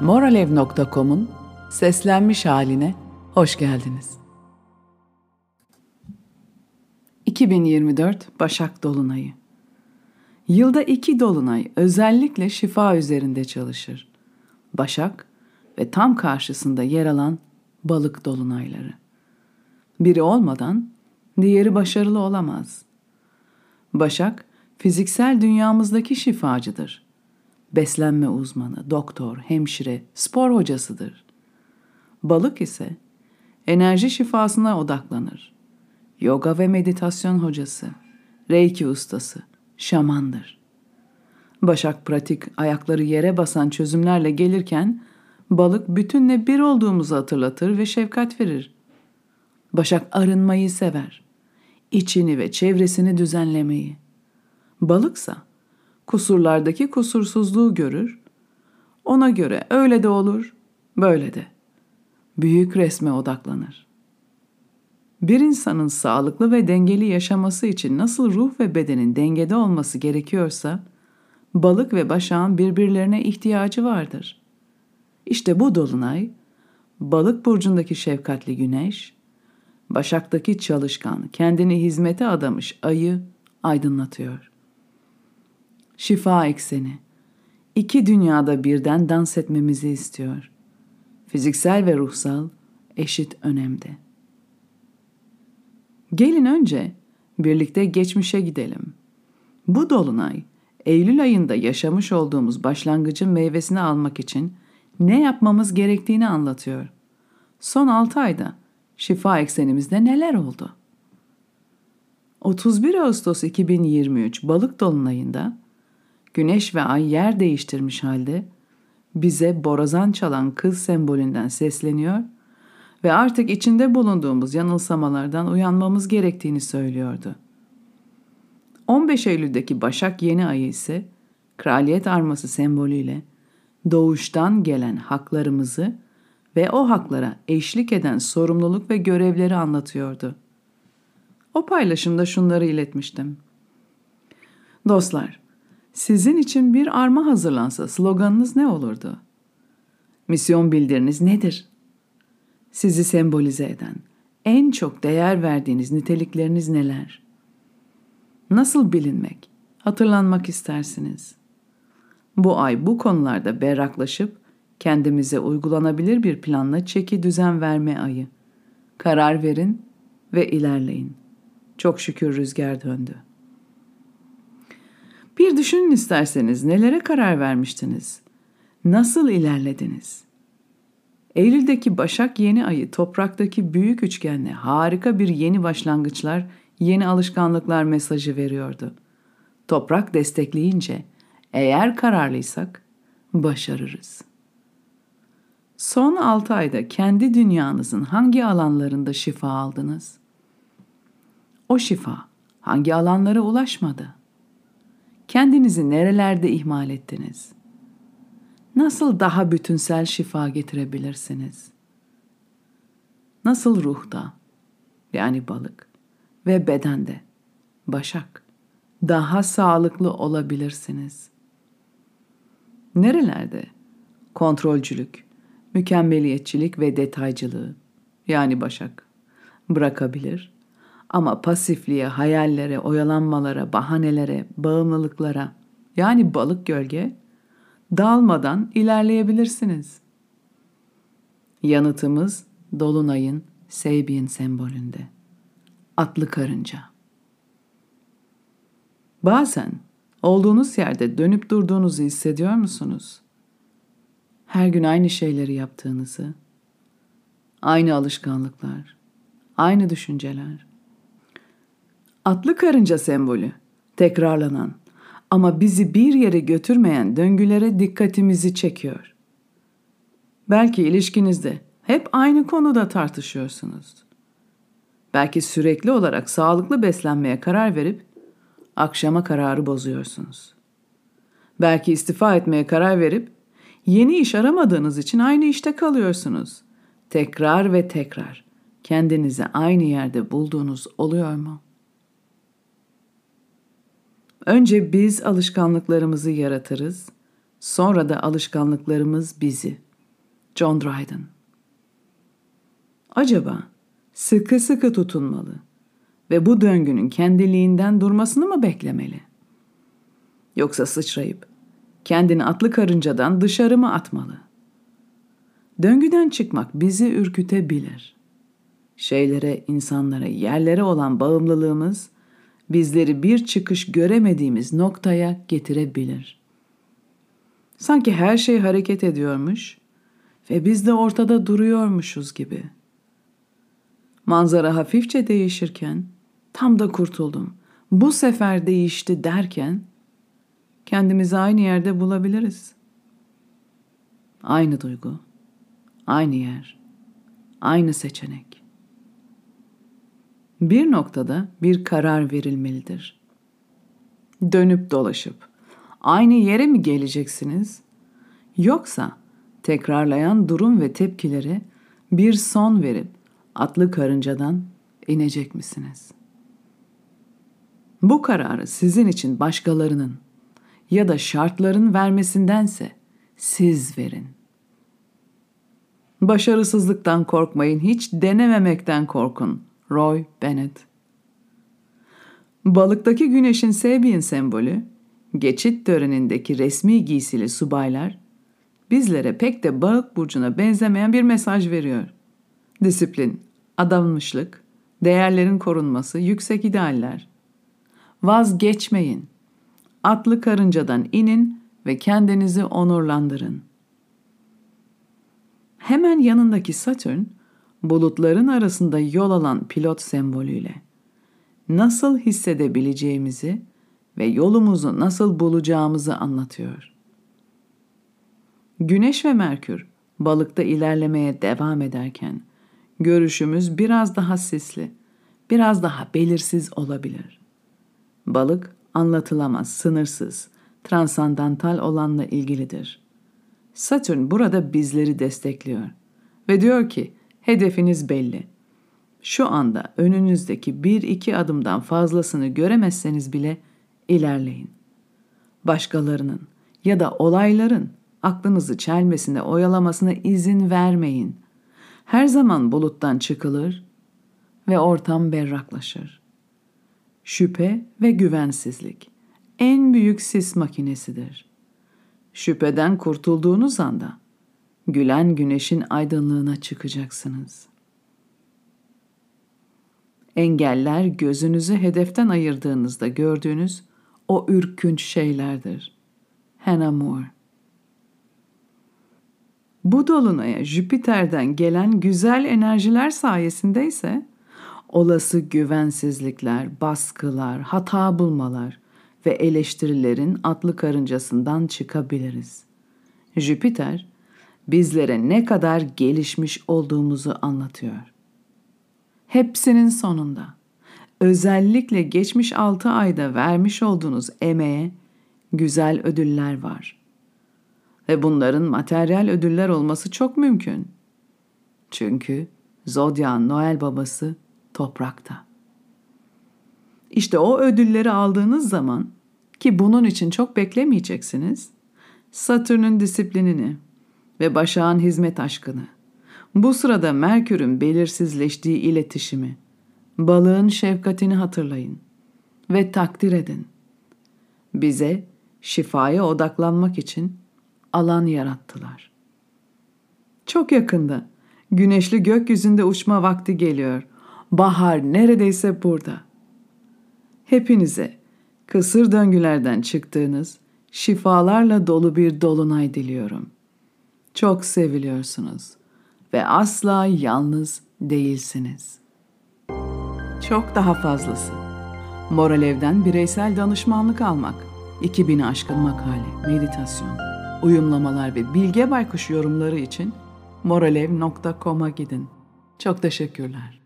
Moralev.com'un seslenmiş haline hoş geldiniz. 2024 Başak Dolunayı Yılda iki dolunay özellikle şifa üzerinde çalışır. Başak ve tam karşısında yer alan balık dolunayları. Biri olmadan diğeri başarılı olamaz. Başak, fiziksel dünyamızdaki şifacıdır. Beslenme uzmanı, doktor, hemşire, spor hocasıdır. Balık ise enerji şifasına odaklanır. Yoga ve meditasyon hocası, reiki ustası, şamandır. Başak pratik ayakları yere basan çözümlerle gelirken balık bütünle bir olduğumuzu hatırlatır ve şefkat verir. Başak arınmayı sever. içini ve çevresini düzenlemeyi. Balıksa kusurlardaki kusursuzluğu görür. Ona göre öyle de olur, böyle de. Büyük resme odaklanır. Bir insanın sağlıklı ve dengeli yaşaması için nasıl ruh ve bedenin dengede olması gerekiyorsa, balık ve başağın birbirlerine ihtiyacı vardır. İşte bu dolunay, balık burcundaki şefkatli güneş, başaktaki çalışkan, kendini hizmete adamış ayı aydınlatıyor. Şifa ekseni, iki dünyada birden dans etmemizi istiyor. Fiziksel ve ruhsal eşit önemde. Gelin önce birlikte geçmişe gidelim. Bu dolunay Eylül ayında yaşamış olduğumuz başlangıcın meyvesini almak için ne yapmamız gerektiğini anlatıyor. Son 6 ayda şifa eksenimizde neler oldu? 31 Ağustos 2023 Balık dolunayında Güneş ve Ay yer değiştirmiş halde bize borazan çalan kız sembolünden sesleniyor ve artık içinde bulunduğumuz yanılsamalardan uyanmamız gerektiğini söylüyordu. 15 Eylül'deki Başak yeni ayı ise kraliyet arması sembolüyle doğuştan gelen haklarımızı ve o haklara eşlik eden sorumluluk ve görevleri anlatıyordu. O paylaşımda şunları iletmiştim. Dostlar, sizin için bir arma hazırlansa sloganınız ne olurdu? Misyon bildiriniz nedir? Sizi sembolize eden, en çok değer verdiğiniz nitelikleriniz neler? Nasıl bilinmek, hatırlanmak istersiniz? Bu ay bu konularda berraklaşıp kendimize uygulanabilir bir planla çeki düzen verme ayı. Karar verin ve ilerleyin. Çok şükür rüzgar döndü. Bir düşünün isterseniz nelere karar vermiştiniz? Nasıl ilerlediniz? Eylül'deki Başak yeni ayı topraktaki büyük üçgenle harika bir yeni başlangıçlar, yeni alışkanlıklar mesajı veriyordu. Toprak destekleyince eğer kararlıysak başarırız. Son 6 ayda kendi dünyanızın hangi alanlarında şifa aldınız? O şifa hangi alanlara ulaşmadı? Kendinizi nerelerde ihmal ettiniz? Nasıl daha bütünsel şifa getirebilirsiniz? Nasıl ruhta yani balık ve bedende başak daha sağlıklı olabilirsiniz? Nerelerde kontrolcülük, mükemmeliyetçilik ve detaycılığı yani başak bırakabilir ama pasifliğe, hayallere, oyalanmalara, bahanelere, bağımlılıklara yani balık gölge dalmadan ilerleyebilirsiniz. Yanıtımız Dolunay'ın Seybi'nin sembolünde. Atlı karınca. Bazen olduğunuz yerde dönüp durduğunuzu hissediyor musunuz? Her gün aynı şeyleri yaptığınızı, aynı alışkanlıklar, aynı düşünceler. Atlı karınca sembolü, tekrarlanan ama bizi bir yere götürmeyen döngülere dikkatimizi çekiyor. Belki ilişkinizde hep aynı konuda tartışıyorsunuz. Belki sürekli olarak sağlıklı beslenmeye karar verip akşama kararı bozuyorsunuz. Belki istifa etmeye karar verip yeni iş aramadığınız için aynı işte kalıyorsunuz. Tekrar ve tekrar kendinizi aynı yerde bulduğunuz oluyor mu?'' Önce biz alışkanlıklarımızı yaratırız, sonra da alışkanlıklarımız bizi. John Dryden Acaba sıkı sıkı tutunmalı ve bu döngünün kendiliğinden durmasını mı beklemeli? Yoksa sıçrayıp kendini atlı karıncadan dışarı mı atmalı? Döngüden çıkmak bizi ürkütebilir. Şeylere, insanlara, yerlere olan bağımlılığımız bizleri bir çıkış göremediğimiz noktaya getirebilir. Sanki her şey hareket ediyormuş ve biz de ortada duruyormuşuz gibi. Manzara hafifçe değişirken tam da kurtuldum. Bu sefer değişti derken kendimizi aynı yerde bulabiliriz. Aynı duygu, aynı yer, aynı seçenek. Bir noktada bir karar verilmelidir. Dönüp dolaşıp aynı yere mi geleceksiniz? Yoksa tekrarlayan durum ve tepkileri bir son verip atlı karıncadan inecek misiniz? Bu kararı sizin için başkalarının ya da şartların vermesindense siz verin. Başarısızlıktan korkmayın, hiç denememekten korkun. Roy Bennett Balıktaki güneşin Sebin sembolü, geçit törenindeki resmi giysili subaylar, bizlere pek de balık burcuna benzemeyen bir mesaj veriyor. Disiplin, adanmışlık, değerlerin korunması, yüksek idealler. Vazgeçmeyin. Atlı karıncadan inin ve kendinizi onurlandırın. Hemen yanındaki Satürn, bulutların arasında yol alan pilot sembolüyle nasıl hissedebileceğimizi ve yolumuzu nasıl bulacağımızı anlatıyor. Güneş ve Merkür balıkta ilerlemeye devam ederken görüşümüz biraz daha sisli, biraz daha belirsiz olabilir. Balık anlatılamaz, sınırsız, transandantal olanla ilgilidir. Satürn burada bizleri destekliyor ve diyor ki hedefiniz belli. Şu anda önünüzdeki bir iki adımdan fazlasını göremezseniz bile ilerleyin. Başkalarının ya da olayların aklınızı çelmesine oyalamasına izin vermeyin. Her zaman buluttan çıkılır ve ortam berraklaşır. Şüphe ve güvensizlik en büyük sis makinesidir. Şüpheden kurtulduğunuz anda gülen güneşin aydınlığına çıkacaksınız. Engeller gözünüzü hedeften ayırdığınızda gördüğünüz o ürkünç şeylerdir. Hannah More Bu dolunaya Jüpiter'den gelen güzel enerjiler sayesinde ise olası güvensizlikler, baskılar, hata bulmalar ve eleştirilerin atlı karıncasından çıkabiliriz. Jüpiter bizlere ne kadar gelişmiş olduğumuzu anlatıyor. Hepsinin sonunda özellikle geçmiş altı ayda vermiş olduğunuz emeğe güzel ödüller var. Ve bunların materyal ödüller olması çok mümkün. Çünkü Zodya'nın Noel babası toprakta. İşte o ödülleri aldığınız zaman ki bunun için çok beklemeyeceksiniz. Satürn'ün disiplinini ve Başak'ın hizmet aşkını, bu sırada Merkür'ün belirsizleştiği iletişimi, balığın şefkatini hatırlayın ve takdir edin. Bize şifaya odaklanmak için alan yarattılar. Çok yakında güneşli gökyüzünde uçma vakti geliyor. Bahar neredeyse burada. Hepinize kısır döngülerden çıktığınız şifalarla dolu bir dolunay diliyorum. Çok seviliyorsunuz ve asla yalnız değilsiniz. Çok daha fazlası. Moral Ev'den bireysel danışmanlık almak, 2000'i aşkın makale, meditasyon, uyumlamalar ve Bilge Baykuş yorumları için moralev.com'a gidin. Çok teşekkürler.